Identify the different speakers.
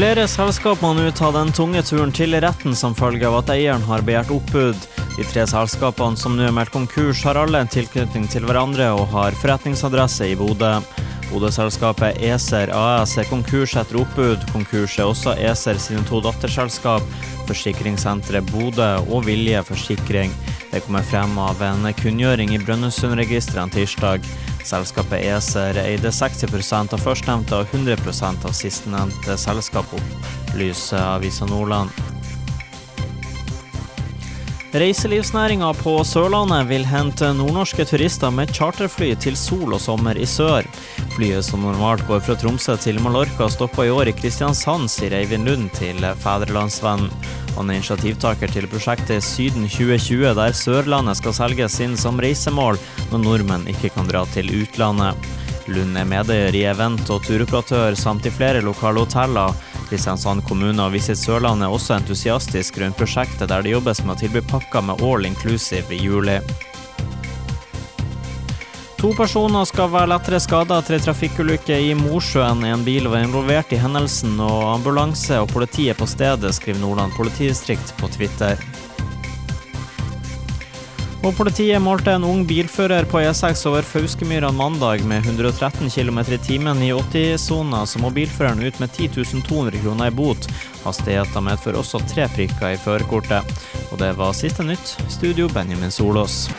Speaker 1: Flere selskap må nå ta den tunge turen til retten som følge av at eieren har begjært oppbud. De tre selskapene som nå er meldt konkurs, har alle en tilknytning til hverandre og har forretningsadresse i Bodø. Bodø-selskapet ESER AS er konkurs etter oppbud. Konkurs er også ESER sine to datterselskap, Forsikringssenteret Bodø og Vilje Forsikring. Det kommer frem av en kunngjøring i Brønnøysundregistrene tirsdag. Selskapet ESER eide 60% av førstnevnte og 100% av sistnevnte selskap, opplyser Avisa Nordland. Reiselivsnæringa på Sørlandet vil hente nordnorske turister med charterfly til sol og sommer i sør. Flyet som normalt går fra Tromsø til Mallorca, stoppa i år i Kristiansand, sier Eivind Lund til Fædrelandsvennen. Han er initiativtaker til prosjektet Syden 2020, der Sørlandet skal selges inn som reisemål når nordmenn ikke kan dra til utlandet. Lund er medeier i event- og turoperatør samt i flere lokale hoteller. Kristiansand kommune og Visit Sørlandet er også entusiastisk rundt prosjektet, der det jobbes med å tilby pakker med all inclusive i juli. To personer skal være lettere skada etter ei trafikkulykke i Mosjøen. En bil var involvert i hendelsen, og ambulanse og politi er på stedet, skriver Nordland politidistrikt på Twitter. Og politiet målte en ung bilfører på E6 over Fauskemyra mandag med 113 km i timen i 80-sona, så må bilføreren ut med 10 200 kroner i bot. Hastigheten medfører også tre prikker i førerkortet. Og det var siste nytt. Studio Benjamin Solås.